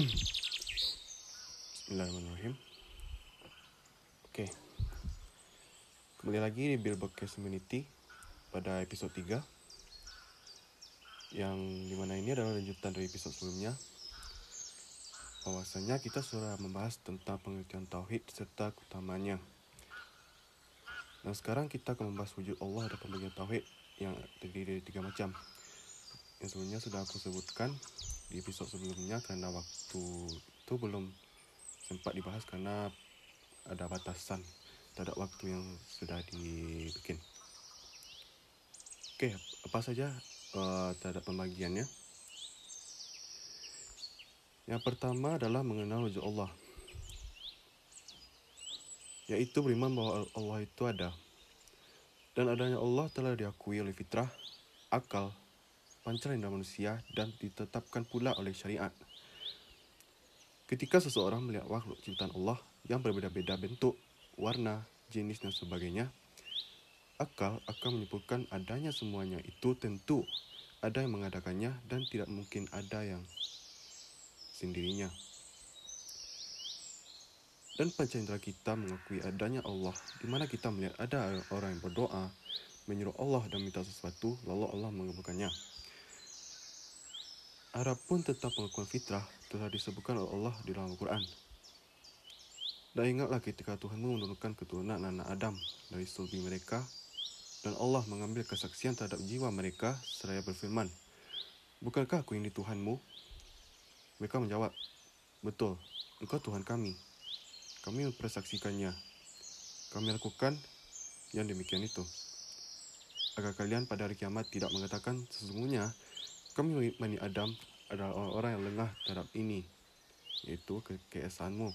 Bismillahirrahmanirrahim. Okey. Kembali lagi di Bill Podcast Community pada episod 3 yang di mana ini adalah lanjutan dari episod sebelumnya bahwasanya kita sudah membahas tentang pengertian tauhid serta keutamanya. Dan sekarang kita akan membahas wujud Allah dan pembagian tauhid yang terdiri dari tiga macam. Yang sebelumnya sudah aku sebutkan di episod sebelumnya kerana waktu itu belum sempat dibahas kerana ada batasan terhadap waktu yang sudah dibikin. Okey, apa saja uh, terhadap pembagiannya? Yang pertama adalah mengenal wujud Allah. Yaitu beriman bahawa Allah itu ada. Dan adanya Allah telah diakui oleh fitrah, akal, pancaran manusia dan ditetapkan pula oleh syariat. Ketika seseorang melihat makhluk ciptaan Allah yang berbeza-beza bentuk, warna, jenis dan sebagainya, akal akan menyimpulkan adanya semuanya itu tentu ada yang mengadakannya dan tidak mungkin ada yang sendirinya. Dan panca kita mengakui adanya Allah di mana kita melihat ada orang yang berdoa, menyuruh Allah dan minta sesuatu lalu Allah mengabulkannya. Adapun tentang pengakuan fitrah telah disebutkan oleh Allah di dalam Al-Quran. Dan ingatlah ketika Tuhanmu menurunkan keturunan anak Adam dari sulbi mereka dan Allah mengambil kesaksian terhadap jiwa mereka seraya berfirman, Bukankah aku ini Tuhanmu? Mereka menjawab, Betul, engkau Tuhan kami. Kami mempersaksikannya. Kami lakukan yang demikian itu. Agar kalian pada hari kiamat tidak mengatakan sesungguhnya kami Bani Adam adalah orang-orang yang lengah terhadap ini, iaitu kekesaanmu.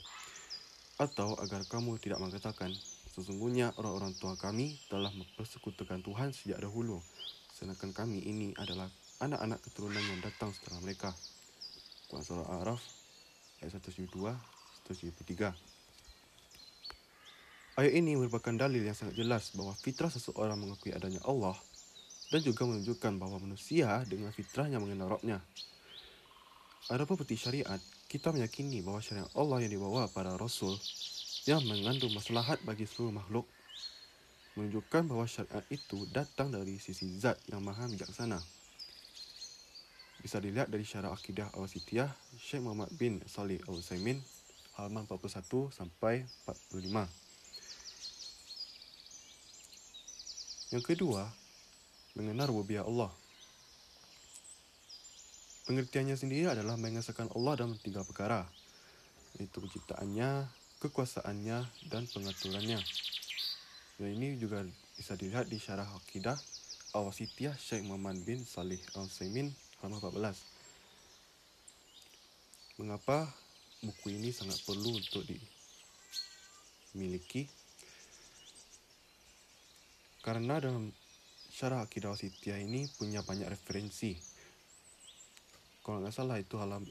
Atau agar kamu tidak mengatakan, sesungguhnya orang-orang tua kami telah mempersekutukan Tuhan sejak dahulu, sedangkan kami ini adalah anak-anak keturunan yang datang setelah mereka. Quran Surah Al-Araf ayat 172-173 Ayat ini merupakan dalil yang sangat jelas bahawa fitrah seseorang mengakui adanya Allah dan juga menunjukkan bahawa manusia dengan fitrahnya mengenal Rabbnya. Adapun peti syariat, kita meyakini bahawa syariat Allah yang dibawa para Rasul yang mengandung maslahat bagi seluruh makhluk menunjukkan bahawa syariat itu datang dari sisi zat yang maha bijaksana. Bisa dilihat dari syarah akidah Al-Sitiyah Syekh Muhammad bin Salih Al-Utsaimin halaman 41 sampai 45. Yang kedua, mengenal rububiyah Allah. Pengertiannya sendiri adalah mengesahkan Allah dalam tiga perkara, iaitu penciptaannya, kekuasaannya, dan pengaturannya. Dan ini juga bisa dilihat di syarah akidah Awasitiyah Syekh Muhammad bin Salih Al-Saimin halaman 14. Mengapa buku ini sangat perlu untuk dimiliki? Karena dalam syarah akidah wasitiyah ini punya banyak referensi. Kalau nggak salah itu halam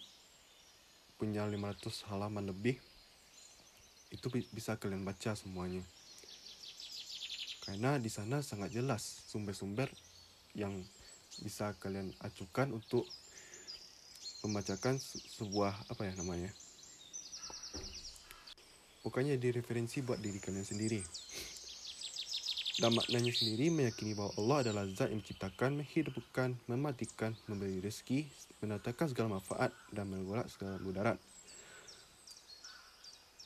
punya 500 halaman lebih. Itu bisa kalian baca semuanya. Karena di sana sangat jelas sumber-sumber yang bisa kalian acukan untuk membacakan sebuah apa ya namanya. Bukannya di referensi buat diri kalian sendiri. Dan maknanya sendiri meyakini bahawa Allah adalah zat yang menciptakan, menghidupkan, mematikan, memberi rezeki, menatakan segala manfaat dan menggolak segala mudarat.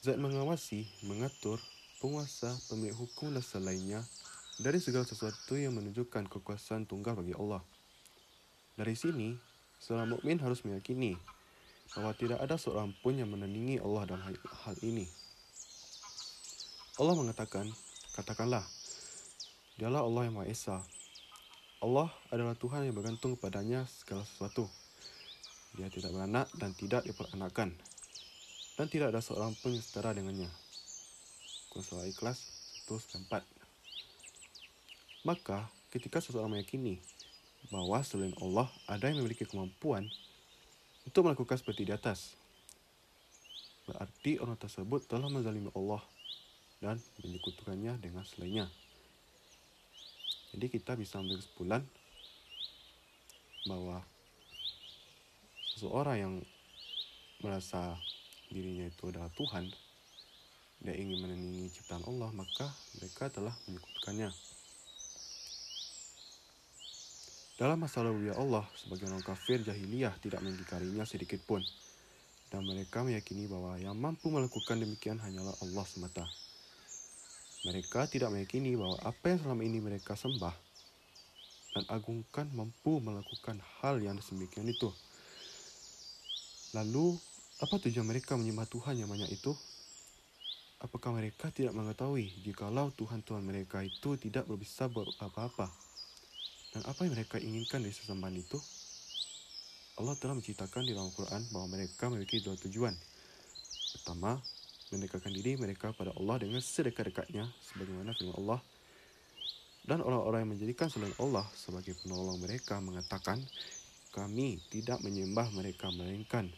Zat mengawasi, mengatur, penguasa, pemilik hukum dan selainnya dari segala sesuatu yang menunjukkan kekuasaan tunggal bagi Allah. Dari sini, seorang mukmin harus meyakini bahawa tidak ada seorang pun yang menandingi Allah dalam hal ini. Allah mengatakan, katakanlah, Dialah Allah yang Maha Esa. Allah adalah Tuhan yang bergantung kepadanya segala sesuatu. Dia tidak beranak dan tidak diperanakkan. Dan tidak ada seorang pun yang setara dengannya. Kuasa ikhlas 194. Maka ketika seseorang meyakini bahawa selain Allah ada yang memiliki kemampuan untuk melakukan seperti di atas. Berarti orang tersebut telah menzalimi Allah dan menyekutukannya dengan selainnya. Jadi kita bisa ambil kesimpulan bahawa seseorang yang merasa dirinya itu adalah Tuhan dan ingin menandingi ciptaan Allah, maka mereka telah menyekutukannya. Dalam masalah rububiyah Allah, sebagian orang kafir jahiliyah tidak mengingkarinya sedikit pun. Dan mereka meyakini bahawa yang mampu melakukan demikian hanyalah Allah semata. Mereka tidak meyakini bahawa apa yang selama ini mereka sembah dan agungkan mampu melakukan hal yang sedemikian itu. Lalu, apa tujuan mereka menyembah Tuhan yang banyak itu? Apakah mereka tidak mengetahui jikalau Tuhan-Tuhan mereka itu tidak berbisa buat apa-apa? Dan apa yang mereka inginkan dari sesembahan itu? Allah telah menceritakan di dalam Al-Quran bahawa mereka memiliki dua tujuan. Pertama, mendekatkan diri mereka pada Allah dengan sedekat-dekatnya sebagaimana firman Allah. Dan orang-orang yang menjadikan selain Allah sebagai penolong mereka mengatakan, kami tidak menyembah mereka melainkan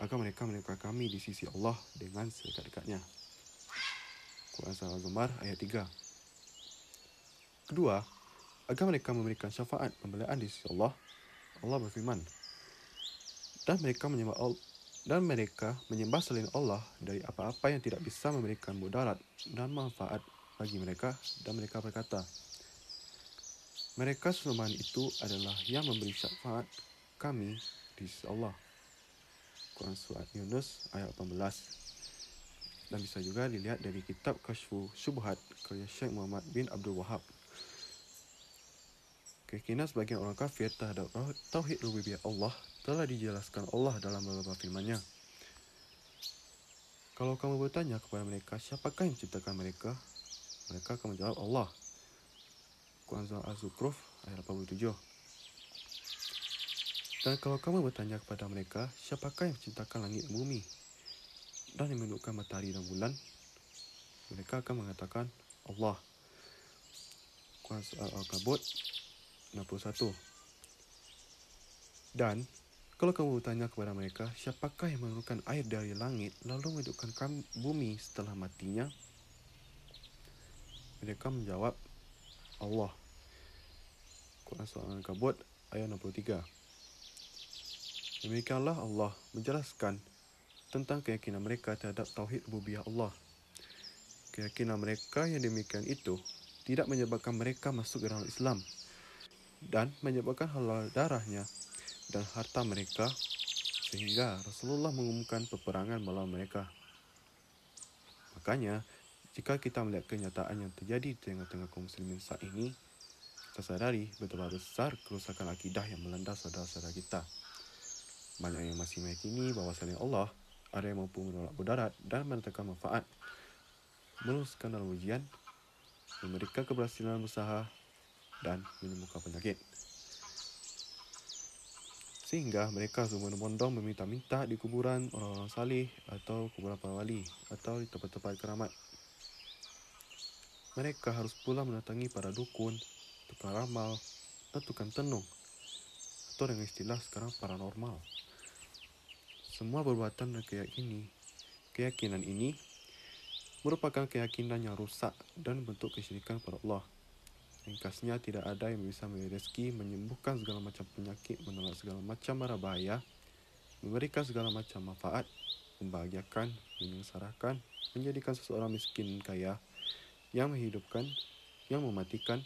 agar mereka menemukan kami di sisi Allah dengan sedekat-dekatnya. Quran Surah Al-Zumar ayat 3 Kedua, agar mereka memberikan syafaat pembelaan di sisi Allah, Allah berfirman, dan mereka menyembah Allah, dan mereka menyembah selain Allah dari apa-apa yang tidak bisa memberikan mudarat dan manfaat bagi mereka dan mereka berkata mereka sesembahan itu adalah yang memberi syafaat kami di sisi Allah. Quran Surat Yunus ayat 18 dan bisa juga dilihat dari kitab Kashfu Subhat karya Syekh Muhammad bin Abdul Wahab. Keyakinan sebagian orang kafir terhadap Tauhid Rububiyah Allah telah dijelaskan Allah dalam beberapa firman-Nya. Kalau kamu bertanya kepada mereka, siapakah yang menciptakan mereka? Mereka akan menjawab Allah. Quran Surah Az-Zukhruf ayat 87. Dan kalau kamu bertanya kepada mereka, siapakah yang menciptakan langit bumi? Dan yang menundukkan matahari dan bulan? Mereka akan mengatakan Allah. Quran Surah Al-Kabut 61. Dan kalau kamu bertanya kepada mereka, siapakah yang menurunkan air dari langit lalu menghidupkan bumi setelah matinya? Mereka menjawab, Allah. Quran Surah Al-Kabut ayat 63. Demikianlah Allah menjelaskan tentang keyakinan mereka terhadap Tauhid Rububiyah Allah. Keyakinan mereka yang demikian itu tidak menyebabkan mereka masuk ke dalam Islam dan menyebabkan halal darahnya dan harta mereka sehingga Rasulullah mengumumkan peperangan melawan mereka. Makanya, jika kita melihat kenyataan yang terjadi di tengah-tengah kaum muslimin saat ini, kita sadari betapa besar kerusakan akidah yang melanda saudara-saudara kita. Banyak yang masih meyakini bahawa Allah, ada yang mampu menolak mudarat dan menetapkan manfaat, meluluskan dalam ujian, memberikan keberhasilan usaha dan menyembuhkan penyakit. Sehingga mereka berbondong meminta-minta di kuburan orang-orang salih atau kuburan para wali atau di tempat-tempat keramat. Mereka harus pula mendatangi para dukun, tukang ramal, dan tukang tenung atau dengan istilah sekarang paranormal. Semua perbuatan dan keyakinan, keyakinan ini merupakan keyakinan yang rusak dan bentuk kesyirikan pada Allah. Ringkasnya, tidak ada yang bisa memberi rezeki, menyembuhkan segala macam penyakit, menolak segala macam mara bahaya, memberikan segala macam manfaat, membahagiakan, menyengsarakan, menjadikan seseorang miskin kaya, yang menghidupkan, yang mematikan,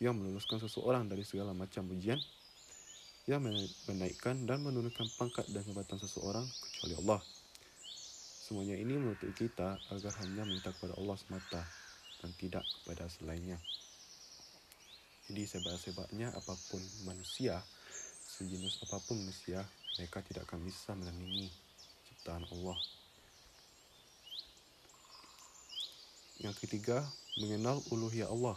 yang meluluskan seseorang dari segala macam ujian, yang menaikkan dan menurunkan pangkat dan jabatan seseorang kecuali Allah. Semuanya ini menuntut kita agar hanya minta kepada Allah semata dan tidak kepada selainnya. Jadi sebanyak-sebabnya apapun manusia, sejenis apapun manusia, mereka tidak akan bisa menandingi ciptaan Allah. Yang ketiga, mengenal uluhiyah Allah.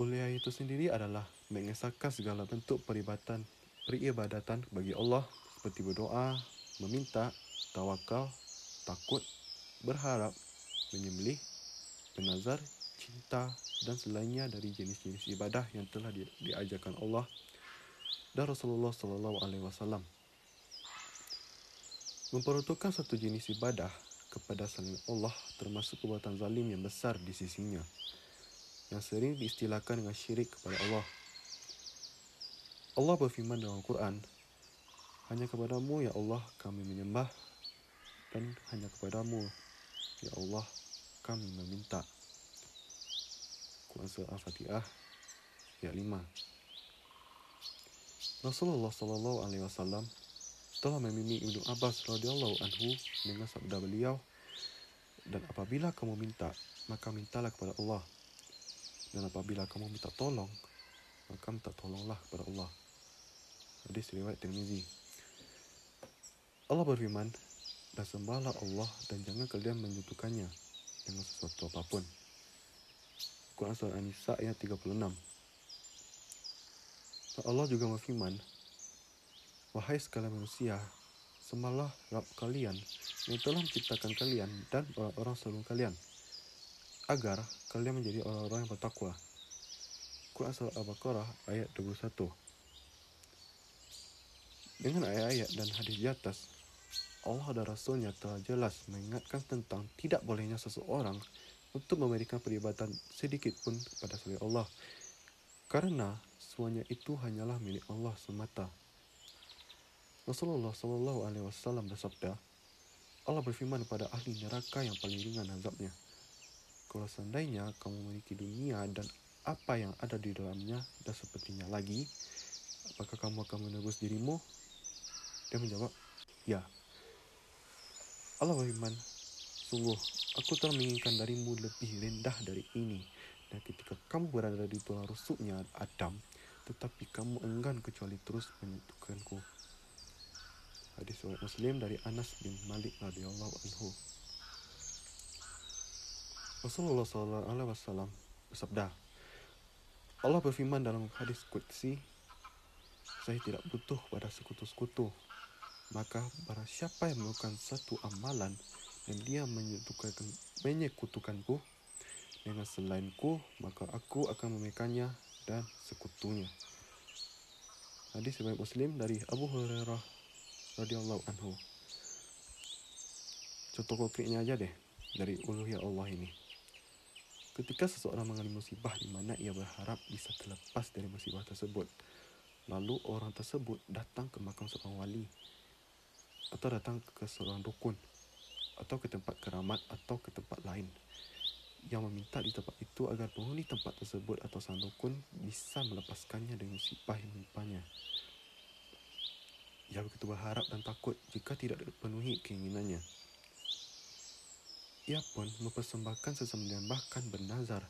Uluhiyah itu sendiri adalah mengesahkan segala bentuk peribadatan, peribadatan bagi Allah seperti berdoa, meminta, tawakal, takut, berharap, menyembelih, bernazar, cinta, dan selainnya dari jenis-jenis ibadah yang telah di, diajarkan Allah dan Rasulullah sallallahu alaihi wasallam. Memperuntukkan satu jenis ibadah kepada selain Allah termasuk perbuatan zalim yang besar di sisinya yang sering diistilahkan dengan syirik kepada Allah. Allah berfirman dalam Al-Quran, Hanya kepadamu, Ya Allah, kami menyembah dan hanya kepadamu, Ya Allah, kami meminta. Surah Al-Fatihah, ayat 5. Rasulullah Sallallahu Alaihi Wasallam telah memimi Ibnu Abbas radhiyallahu anhu dengan sabda beliau dan apabila kamu minta maka mintalah kepada Allah. Dan apabila kamu minta tolong maka minta tolonglah kepada Allah. Hadis riwayat Tirmizi. Allah berfirman dan sembahlah Allah dan jangan kalian menyekutukannya dengan sesuatu apapun Quran Surah An-Nisa ayat 36 Allah juga berfirman Wahai sekalian manusia, sembahlah Rabb kalian yang telah menciptakan kalian dan orang-orang sebelum kalian, agar kalian menjadi orang-orang yang bertakwa. Quran Surah Al-Baqarah ayat 21 Dengan ayat-ayat dan hadis di atas, Allah dan Rasulnya telah jelas mengingatkan tentang tidak bolehnya seseorang untuk memberikan peribatan sedikit pun kepada selain Allah. Karena semuanya itu hanyalah milik Allah semata. Rasulullah Sallallahu Alaihi Wasallam bersabda, Allah berfirman kepada ahli neraka yang paling ringan azabnya. Kalau seandainya kamu memiliki dunia dan apa yang ada di dalamnya dan sepertinya lagi, apakah kamu akan menebus dirimu? Dia menjawab, ya. Allah berfirman, sungguh aku telah menginginkan darimu lebih rendah dari ini. Dan ketika kamu berada di tulang rusuknya Adam, tetapi kamu enggan kecuali terus menyentuhkanku hadis riwayat Muslim dari Anas bin Malik radhiyallahu anhu. Rasulullah sallallahu alaihi wasallam bersabda, Allah berfirman dalam hadis qudsi, saya tidak butuh pada sekutu-sekutu. Maka barang siapa yang melakukan satu amalan dan dia menyekutukan, menyekutukanku dengan selainku, maka aku akan memekanya dan sekutunya. Hadis riwayat Muslim dari Abu Hurairah radhiyallahu anhu. Contoh konkretnya aja deh dari uluhiyah Allah ini. Ketika seseorang mengalami musibah di mana ia berharap bisa terlepas dari musibah tersebut, lalu orang tersebut datang ke makam seorang wali atau datang ke seorang dukun atau ke tempat keramat atau ke tempat lain yang meminta di tempat itu agar penghuni tempat tersebut atau sang dukun bisa melepaskannya dari musibah yang menimpanya. Ia begitu berharap dan takut jika tidak dipenuhi keinginannya. Ia pun mempersembahkan sesembelian bahkan bernazar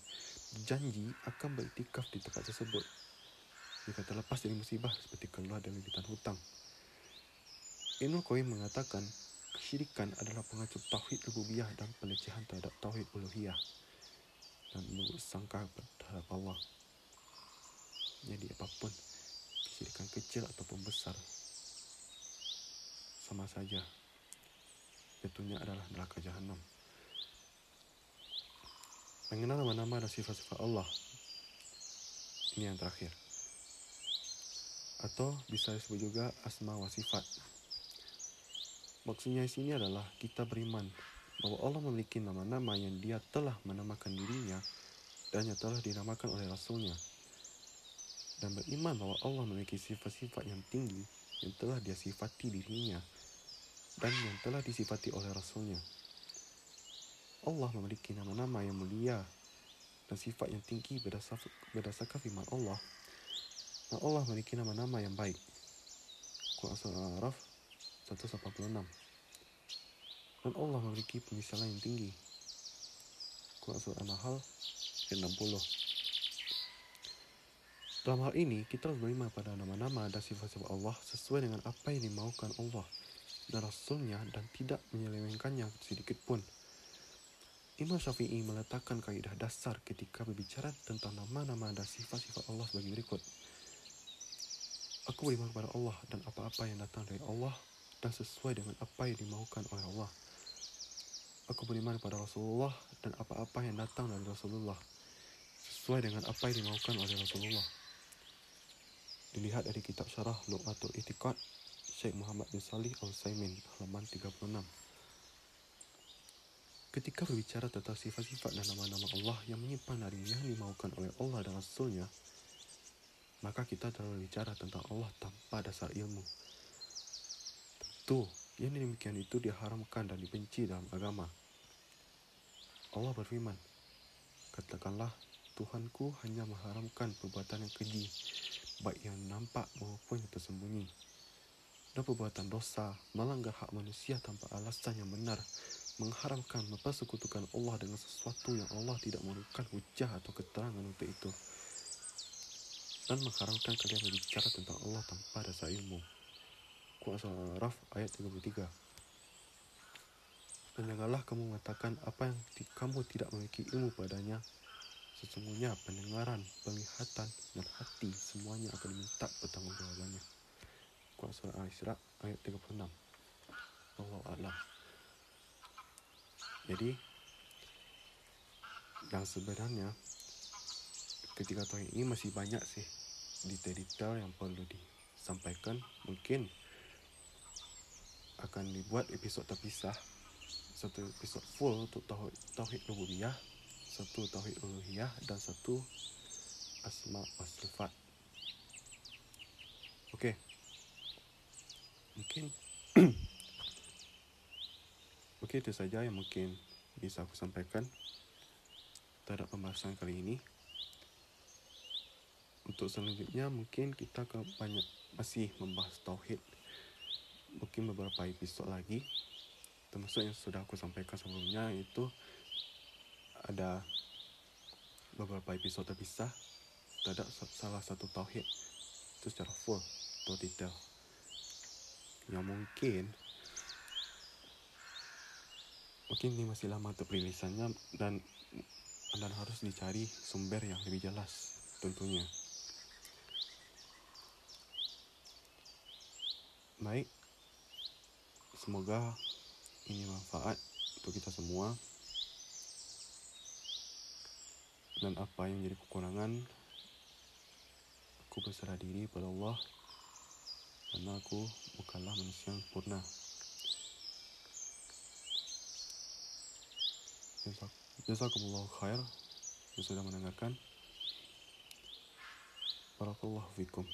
janji akan beriktikaf di tempat tersebut. Jika terlepas dari musibah seperti keluar dari bitan hutang. Ibnul Qayyim mengatakan kesyirikan adalah pengacup tauhid rububiyah dan pelecehan terhadap tauhid uluhiyah dan menurut sangka terhadap Allah. Jadi apapun kesyirikan kecil ataupun besar sama saja. Jatuhnya adalah neraka jahanam. Mengenal nama-nama dan sifat-sifat Allah. Ini yang terakhir. Atau bisa disebut juga asma wa sifat. Maksudnya di sini adalah kita beriman bahwa Allah memiliki nama-nama yang dia telah menamakan dirinya dan yang telah dinamakan oleh Rasulnya. Dan beriman bahwa Allah memiliki sifat-sifat yang tinggi yang telah dia sifati dirinya dan yang telah disifati oleh Rasulnya. Allah memiliki nama-nama yang mulia dan sifat yang tinggi berdasarkan firman Allah. Dan Allah memiliki nama-nama yang baik. Quran Surah Al-Araf 186 Dan Allah memiliki pemisalan yang tinggi. Quran Surah An-Nahl 60 Dalam hal ini, kita harus beriman pada nama-nama dan sifat-sifat Allah sesuai dengan apa yang dimaukan Allah dan Rasulnya dan tidak menyelewengkannya sedikit pun. Imam Syafi'i meletakkan kaidah dasar ketika berbicara tentang nama-nama dan sifat-sifat Allah sebagai berikut. Aku beriman kepada Allah dan apa-apa yang datang dari Allah dan sesuai dengan apa yang dimaukan oleh Allah. Aku beriman kepada Rasulullah dan apa-apa yang datang dari Rasulullah sesuai dengan apa yang dimaukan oleh Rasulullah. Dilihat dari kitab syarah Lu'atul Itiqad Syekh Muhammad bin Salih Al-Saimin halaman 36 Ketika berbicara tentang sifat-sifat dan nama-nama Allah yang menyimpan dari yang dimaukan oleh Allah dan Rasulnya maka kita telah berbicara tentang Allah tanpa dasar ilmu itu, yang demikian itu diharamkan dan dibenci dalam agama. Allah berfirman, Katakanlah, Tuhanku hanya mengharamkan perbuatan yang keji, baik yang nampak maupun yang tersembunyi. Dan perbuatan dosa, melanggar hak manusia tanpa alasan yang benar, mengharamkan mempersekutukan Allah dengan sesuatu yang Allah tidak memerlukan hujah atau keterangan untuk itu. Dan mengharamkan kalian berbicara tentang Allah tanpa dasar ilmu. Kuasa Al-Araf ayat 33. Dan janganlah kamu mengatakan apa yang kamu tidak memiliki ilmu padanya. Sesungguhnya pendengaran, penglihatan, dan hati semuanya akan diminta pertanggungjawabannya. Quran Surah Al-Isra ayat 36. Allah Allah. Jadi, yang sebenarnya ketika tahun ini masih banyak sih detail-detail yang perlu disampaikan. Mungkin akan dibuat episod terpisah satu episod full untuk tauhid tauhid rububiyah, satu tauhid uluhiyah dan satu asma wa sifat. Okey. Mungkin Okey itu saja yang mungkin bisa aku sampaikan terhadap pembahasan kali ini. Untuk selanjutnya mungkin kita akan banyak masih membahas tauhid. Mungkin beberapa episod lagi. Termasuk yang sudah aku sampaikan sebelumnya itu ada beberapa episod terpisah. Terhadap salah satu tauhid itu secara full atau detail. Yang mungkin mungkin ini masih lama untuk perilisannya dan anda harus dicari sumber yang lebih jelas tentunya. Baik semoga ini manfaat untuk kita semua. Dan apa yang jadi kekurangan aku berserah diri pada Allah. Karena aku bukanlah manusia yang sempurna. Jazakumullah khair. Yang sudah mendengarkan. Barakallahu fikum